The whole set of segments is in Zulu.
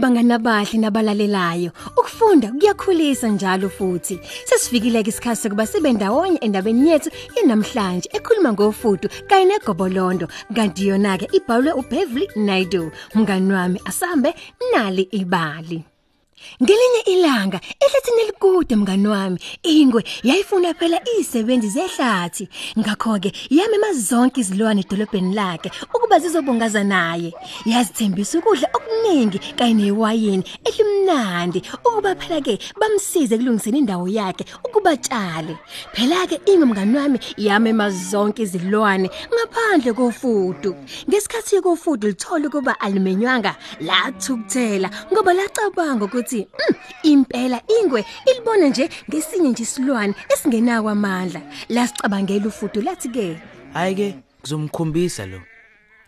Bangani abahle nabalalelayo, ukufunda kuyakhulisa njalo futhi. Sesifikile ke isikhathi sokuba sibe ndawonye endabeni yethu yenamhlanje ekhuluma ngofudu kanye negobolondo. Kanti yona ke ibhalwe uBeverly Naidu. Mngani wami asambe nali ibali. Ngelinye ilanga ehlathini elikude mngani wami ingwe yayifuna phela izisebenzi zehlathi. Ngakho ke yamema zonke izilwane edolobheni lakhe ukuba zizobungaza naye. Yazithembisa ukudla okuningi kanye newayini elimnandi ukuba phela ke bamsize kulungiseni indawo yakhe ukuba tshale phela ke ingwe mngani wami yamema zonke izilwane ngaphandle kofudu ngesikhathi kofudu lithola ukuba alimenywanga lathukuthela ngoba lacabanga ukuthi ukuthi mm, impela ingwe ilibona nje ngesinye nje isilwane esingenawo amandla. Lasicabangela ufudu lathi ke hayi ke ngizomkhombisa lo.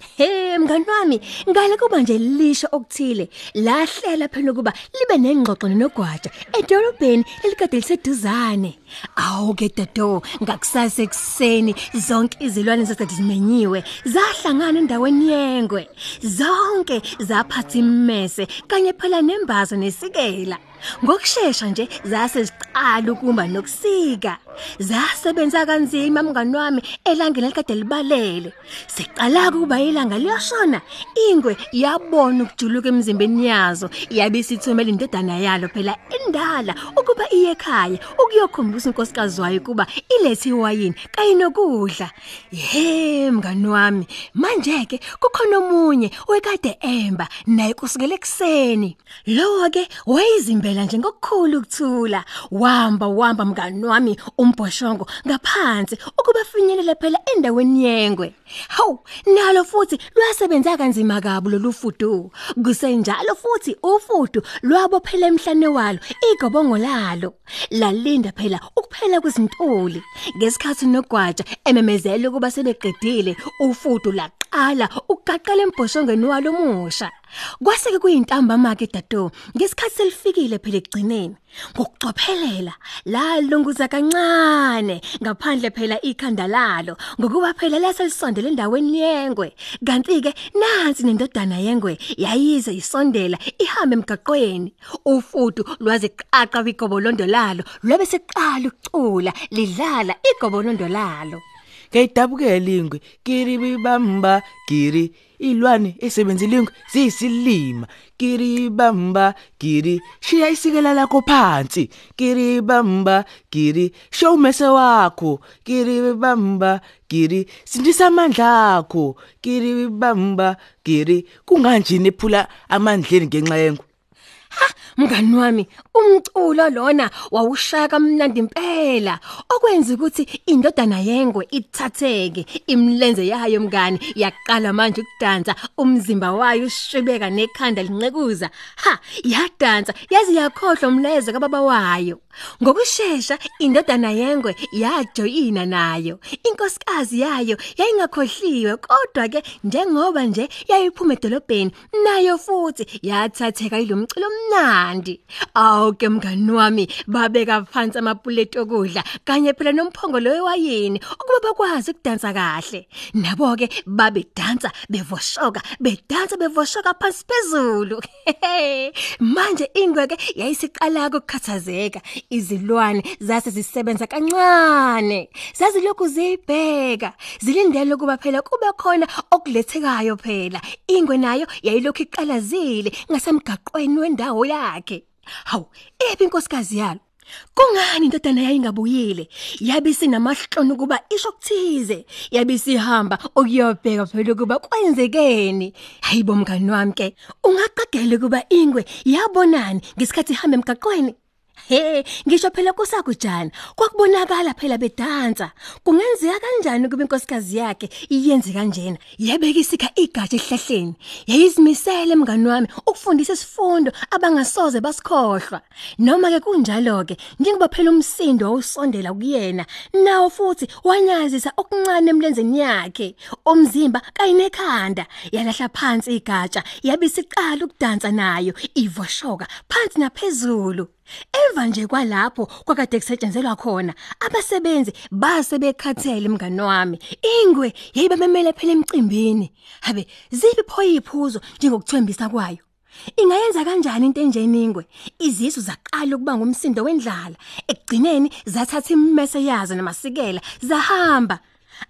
Hey mngani wami ngale kuba nje lisho okuthile. Lahlela phela ukuba libe nengxoxo nogwaja edolobheni elikade liseduzane. Awu ke dodo ngakusasa ekseni zonke izilwane zasade zimenyiwe zahlangana endaweni yengwe. Zonke zaphatha immese kanye phela nembazo nesikela. Ngokusheshsha nje zase ziqala ukuma nokusika. Zasebenza kanzima mngani wami elangeni elikade libalele. Siqala kuba ilanga liyashona. Ingwe yabona ukujuluka emzimbeni yazo yabe isithumela indodana yalo phela endala ukuba iye ekhaya ukuyokhombisa unkosikazi wayo kuba ilethe iwayini kanye nokudla. Ye mngani wami manje ke kukhona omunye oyekade emba naye kusukela ekseni lo ke wayizimbela nje ngokukhulu ukuthula. Wamba wamba mngani wami umbhoshongo ngaphansi ukuba finyelele phela endaweni yengwe. Hawu nalo futhi lwasebenza kanzima kabi lolu fudu. Kusenjalo futhi ufudu lwabo phela emhlane walo igobongo lalo. Lalinda phela ukuphela kwezintuli. Ngesikhathi nogwaja ememezela ukuba sebeqedile ufudu laqala ukugaqela embhoshongweni walo musha Kwase ke kuyintambama ke dato ngesikhathi selifikile phela egcineni ngokucophelela la lunguza kancane ngaphandle phela ikhanda lalo ngokuba phela laselisondele endaweni yengwe. Kanti ke nansi nendodana yengwe yayize isondela ihambe emgaqweni. Ufudu lwaze qaqa igobolondo lalo lwabe seqala ukucula lidlala igobolondo lalo ngiyidabukela ingwe kiri bamba kiri ilwane esebenzile ingwe ziyisilima. Kiri bamba kiri shiya isikela lakho phansi. Kiri bamba kiri show mese wakho. Kiri bamba kiri sindisa amandla akho. Kiri bamba kiri kunganjini ephula amandleni ngenxa yengwe Ha mngani wami umculo lona wawushaka mnandi impela okwenza ukuthi indodana yengwe ithatheke imlenze yayo mngani yaqala manje ukudansa umzimba wayo ushibeka nekhanda lincekuza ha yadansa yazi yakhohlwa umlezo kababa wayo. Ngokusheshsha indodana yengwe yajoyina nayo. Inkosikazi yayo yayingakhohliwe kodwa ke njengoba nje yayiphuma edolobheni nayo futhi yathatheka ilomculo omnandi. Awuke mngani wami babeka phansi amapuleti okudla kanye phela nomphongolo wewayini ukuba bakwazi ukudansa kahle. Nabo ke babe dansa bevoshoka bedansa bevoshoka phansi phezulu. Manje ingweke yayisiqala ukukhathazeka izilwane zase zisebenza kancane zazilokhu zibheka zilindele ukuba phela kube khona okulethekayo phela ingwe nayo yayilokhu iqalazile ngasemgaqweni wendawo yakhe hawu ephi inkosikazi yalo Kungani indodana yayingabuyile? Yabe sinamahloni kuba isho ukuthize. Yabe sihamba ukuyobheka phela kuba kwenzekeni. Hayibo mngani wami ke, ungaqagela kuba ingwe yabonani ngesikhathi ihamba emgaqweni? He, ngisho phela kusakujana, kwakubonakala phela bedansa. Kungenzeka kanjani kube inkosikazi yakhe iyenze kanjena? Yebeka isika igatsha ehlahleni. Yayizimisele mngani wami ukufundisa isifundo abangasoze basikhohlwa. Noma ke kunjalo ke, njengoba phela umsindo awusondela kuyena, nawo futhi wanyazisa okuncane emlenzeni yakhe, umzimba kanye nekhanda. Yalahla phansi igatsha, yabisiqala ukudansa nayo, ivoshoka phansi naphezulu. Emva nje kwalapho kwakade kusetshenzelwa khona abasebenzi base bekhathele mngani wami ingwe yayibamemele phela emcimbini habe ziphi pho iziphuzo njengokuthembisa kwayo Ingayenza kanjani into enjeningwe? Izisu zaqala ukuba ngumsindo wendlala. Ekugcineni zathatha immese yazo namasikela zahamba.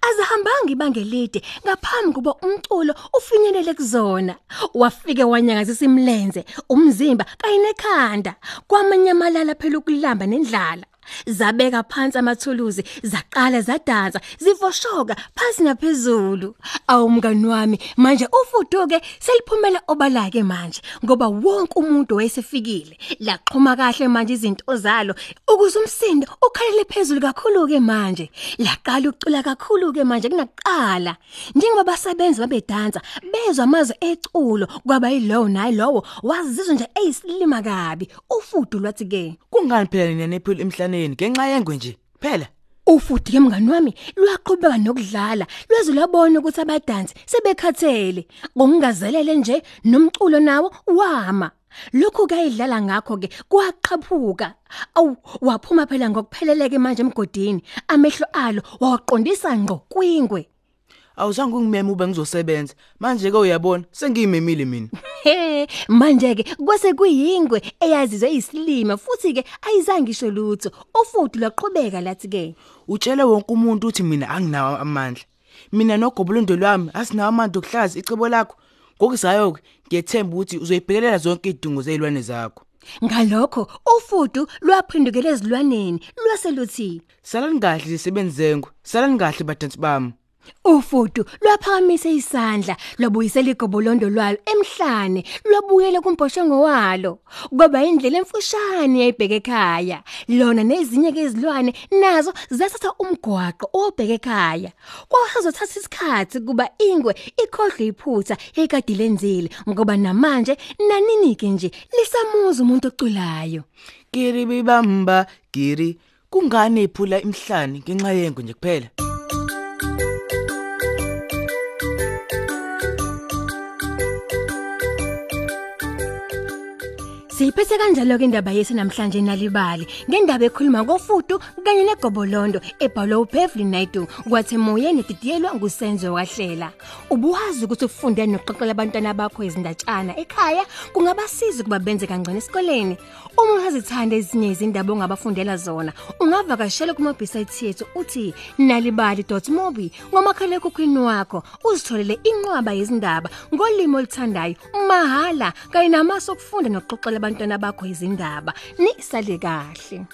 Azahambanga ibanga elide ngaphambi kuba umculo ufinyelele kuzona. Wafike wanyakazisa imlenze, umzimba kanye nekhanda. Kwamanyamalala phela ukulamba nendlala. Zabeka phansi amathuluzi, zaqala zadansa, zivoshoka phansi naphezulu. Awumngani wami, manje ufuduke seliphumela obalake manje ngoba wonke umuntu wayesefikile. Laqhuma kahle manje izinto zalo ukuze umsindo ukhalele phezulu kakhulu ke manje. Laqala ukucula kakhulu ke manje kunakuqala. Njengoba basebenzi babedansa, bezwa amazwi eculo kwaba yilowo naye lowo wazizwa nje eyisilima kabi. Ufudu lwathi ke Kungani phela nina nephula emhlaneni ngenxa yengwe nje? Phela. Ufuthi ke mngani wami lwaqhubeka nokudlala lweze lwabona ukuthi abadansi sebekhathele. Ngokungazelele nje nomculo nawo wama. Lokhu kayidlala ngakho ke kwaqhaphuka. Awu waphuma phela ngokupheleleke manje emgodini. Amehlo alo waqondisa ngqo kwingwe. Awuzange ungimeme ube ngizosebenza. Manje ke uyabona sengiyimemile mina. He manje ke kwase kuyingwe eyazizwe isilima futhi ke ayizange isho lutho ufuthi lwaqhubeka lathi ke Utshele wonke umuntu uthi mina anginawo amandla. Mina nogobolondo lwami asinawo amandla okuhlaza icebo lakho. Ngokuzayo ke ngiyethemba ukuthi uzoyibhekelela zonke idingo zezilwane zakho. ngalokho ufudu lwaphindukela ezilwaneni lwaseluthi Salani kahle lisebenzi zengwe. Salani kahle badansi bami. Ufudu lwaphakamisa isandla lwabuyisela igobolondo lwalo emhlane lwabuyela kumbhoshongo walo kwaba indlela emfushane yayibheke ekhaya lona nezinye ke izilwane nazo zathatha umgwaqo obheke ekhaya kwasazothatha isikhathi kuba ingwe ikhohlwe iphutha ekade lenzile ngoba namanje nanini ke nje lisamuza umuntu oculayo Kiri bibamba kiri. Kungani iphula imhlane ngenxa yengwe nje kuphela? Siyiphethe kanjalo ke indaba yethu namhlanje nalibali. Ngendaba ekhuluma ngofudu kanye negobolondo ebhalwe uPevlin Naidu kwathi moyeni didiyelwa ngusenzo wahlela. Ubuwazi ukuthi ufunde nokuxoxela abantwana bakho izindatshana ekhaya kungabasiza kuba benze kangcono esikoleni. Uma uzithanda ezinye izindaba ongabafundela zona ungavakashela kuma website yethu uthi nalibali.mobi ngomakhala ekhukhwini wakho. Uzitholele inqwaba yezindaba ngolimo oluthandayo mahala kanye namasu okufunda nokuxoxela abantwana bakho izindaba. Nisale kahle.